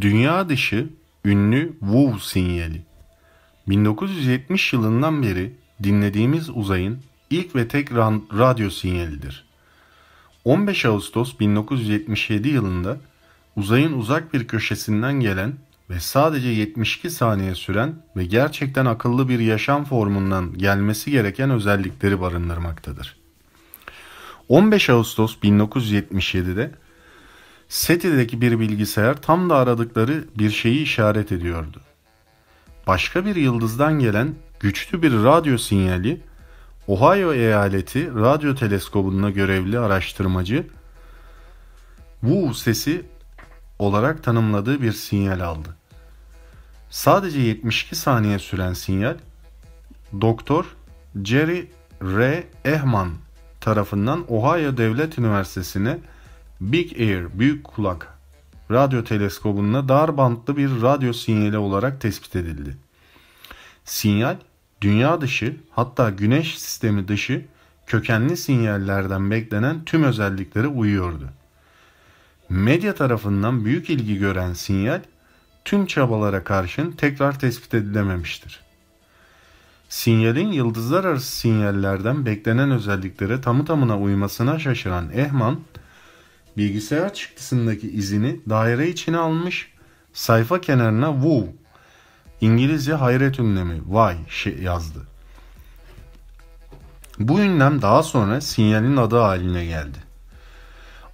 Dünya dışı ünlü WOW sinyali. 1970 yılından beri dinlediğimiz uzayın ilk ve tek radyo sinyalidir. 15 Ağustos 1977 yılında uzayın uzak bir köşesinden gelen ve sadece 72 saniye süren ve gerçekten akıllı bir yaşam formundan gelmesi gereken özellikleri barındırmaktadır. 15 Ağustos 1977'de SETI'deki bir bilgisayar tam da aradıkları bir şeyi işaret ediyordu. Başka bir yıldızdan gelen güçlü bir radyo sinyali Ohio eyaleti radyo teleskobunda görevli araştırmacı Wu sesi olarak tanımladığı bir sinyal aldı. Sadece 72 saniye süren sinyal Doktor Jerry R. Ehman tarafından Ohio Devlet Üniversitesi'ne Big Air Büyük Kulak radyo teleskobunda dar bantlı bir radyo sinyali olarak tespit edildi. Sinyal dünya dışı hatta güneş sistemi dışı kökenli sinyallerden beklenen tüm özelliklere uyuyordu. Medya tarafından büyük ilgi gören sinyal tüm çabalara karşın tekrar tespit edilememiştir. Sinyalin yıldızlar arası sinyallerden beklenen özelliklere tamı tamına uymasına şaşıran Ehman, bilgisayar çıktısındaki izini daire içine almış, sayfa kenarına WOW, İngilizce hayret ünlemi vay şey yazdı. Bu ünlem daha sonra sinyalin adı haline geldi.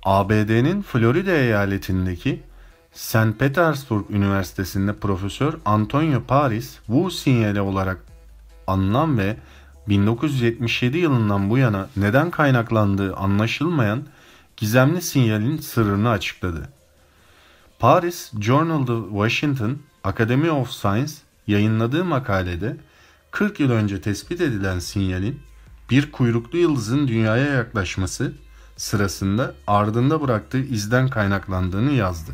ABD'nin Florida eyaletindeki St. Petersburg Üniversitesi'nde Profesör Antonio Paris, WOW sinyali olarak anılan ve 1977 yılından bu yana neden kaynaklandığı anlaşılmayan gizemli sinyalin sırrını açıkladı. Paris Journal of Washington Academy of Science yayınladığı makalede 40 yıl önce tespit edilen sinyalin bir kuyruklu yıldızın dünyaya yaklaşması sırasında ardında bıraktığı izden kaynaklandığını yazdı.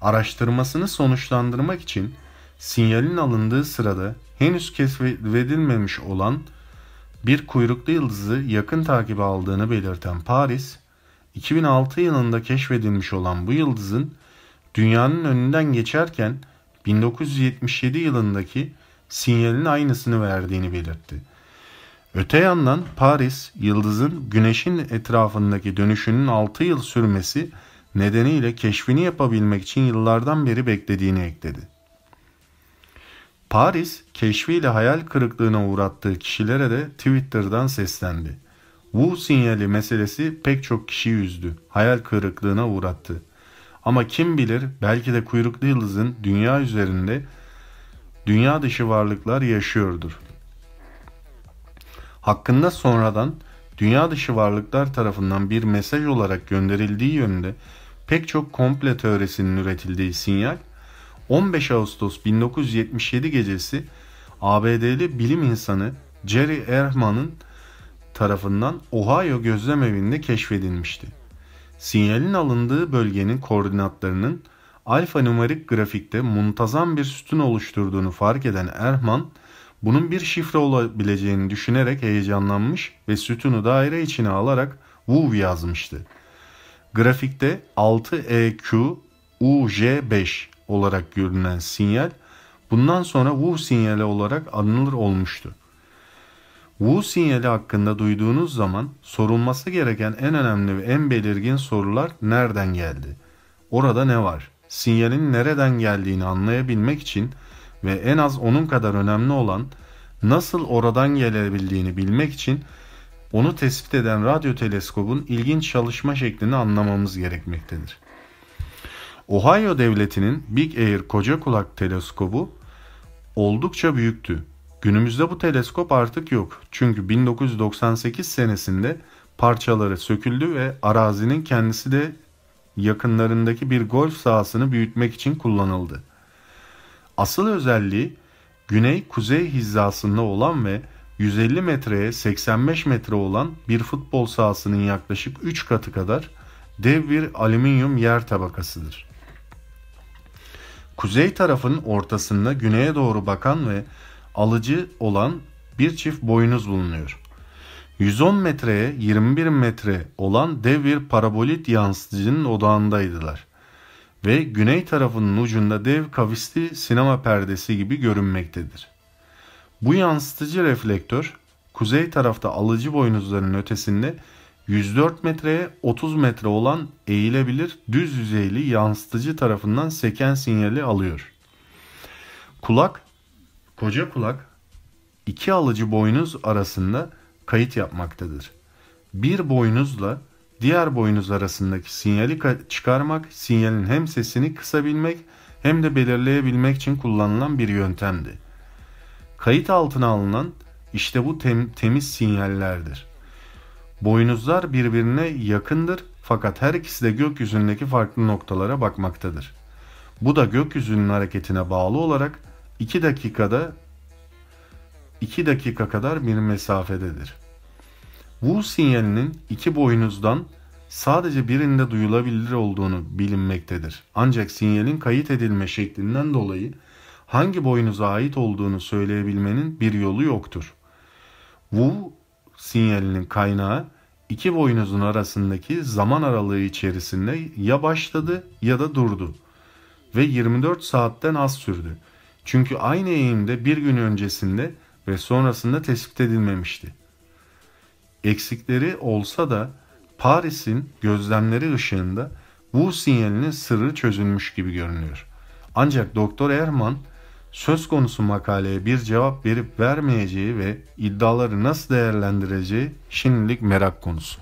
Araştırmasını sonuçlandırmak için sinyalin alındığı sırada henüz keşfedilmemiş olan bir kuyruklu yıldızı yakın takibe aldığını belirten Paris, 2006 yılında keşfedilmiş olan bu yıldızın dünyanın önünden geçerken 1977 yılındaki sinyalin aynısını verdiğini belirtti. Öte yandan Paris, yıldızın güneşin etrafındaki dönüşünün 6 yıl sürmesi nedeniyle keşfini yapabilmek için yıllardan beri beklediğini ekledi. Paris, keşfiyle hayal kırıklığına uğrattığı kişilere de Twitter'dan seslendi. Wu sinyali meselesi pek çok kişiyi üzdü, hayal kırıklığına uğrattı. Ama kim bilir belki de kuyruklu yıldızın dünya üzerinde dünya dışı varlıklar yaşıyordur. Hakkında sonradan dünya dışı varlıklar tarafından bir mesaj olarak gönderildiği yönünde pek çok komple teorisinin üretildiği sinyal 15 Ağustos 1977 gecesi ABD'li bilim insanı Jerry Ehrman'ın tarafından Ohio gözlem evinde keşfedilmişti. Sinyalin alındığı bölgenin koordinatlarının alfa numerik grafikte muntazam bir sütun oluşturduğunu fark eden Erman, bunun bir şifre olabileceğini düşünerek heyecanlanmış ve sütunu daire içine alarak WUV yazmıştı. Grafikte 6EQ UJ5 olarak görünen sinyal bundan sonra WUV sinyali olarak anılır olmuştu. Wu sinyali hakkında duyduğunuz zaman sorulması gereken en önemli ve en belirgin sorular nereden geldi? Orada ne var? Sinyalin nereden geldiğini anlayabilmek için ve en az onun kadar önemli olan nasıl oradan gelebildiğini bilmek için onu tespit eden radyo teleskobun ilginç çalışma şeklini anlamamız gerekmektedir. Ohio devletinin Big Air koca kulak teleskobu oldukça büyüktü Günümüzde bu teleskop artık yok. Çünkü 1998 senesinde parçaları söküldü ve arazinin kendisi de yakınlarındaki bir golf sahasını büyütmek için kullanıldı. Asıl özelliği güney-kuzey hizasında olan ve 150 metreye 85 metre olan bir futbol sahasının yaklaşık 3 katı kadar dev bir alüminyum yer tabakasıdır. Kuzey tarafın ortasında güneye doğru bakan ve alıcı olan bir çift boynuz bulunuyor. 110 metreye 21 metre olan dev bir parabolit yansıtıcının odağındaydılar. ve güney tarafının ucunda dev kavisli sinema perdesi gibi görünmektedir. Bu yansıtıcı reflektör kuzey tarafta alıcı boynuzların ötesinde 104 metreye 30 metre olan eğilebilir düz yüzeyli yansıtıcı tarafından seken sinyali alıyor. Kulak, koca kulak iki alıcı boynuz arasında kayıt yapmaktadır. Bir boynuzla diğer boynuz arasındaki sinyali çıkarmak, sinyalin hem sesini kısabilmek hem de belirleyebilmek için kullanılan bir yöntemdi. Kayıt altına alınan işte bu tem temiz sinyallerdir. Boynuzlar birbirine yakındır fakat her ikisi de gökyüzündeki farklı noktalara bakmaktadır. Bu da gökyüzünün hareketine bağlı olarak 2 dakikada 2 dakika kadar bir mesafededir. Wu sinyalinin iki boynuzdan sadece birinde duyulabilir olduğunu bilinmektedir. Ancak sinyalin kayıt edilme şeklinden dolayı hangi boynuza ait olduğunu söyleyebilmenin bir yolu yoktur. Wu sinyalinin kaynağı iki boynuzun arasındaki zaman aralığı içerisinde ya başladı ya da durdu ve 24 saatten az sürdü. Çünkü aynı eğimde bir gün öncesinde ve sonrasında tespit edilmemişti. Eksikleri olsa da Paris'in gözlemleri ışığında bu sinyalinin sırrı çözülmüş gibi görünüyor. Ancak Doktor Erman söz konusu makaleye bir cevap verip vermeyeceği ve iddiaları nasıl değerlendireceği şimdilik merak konusu.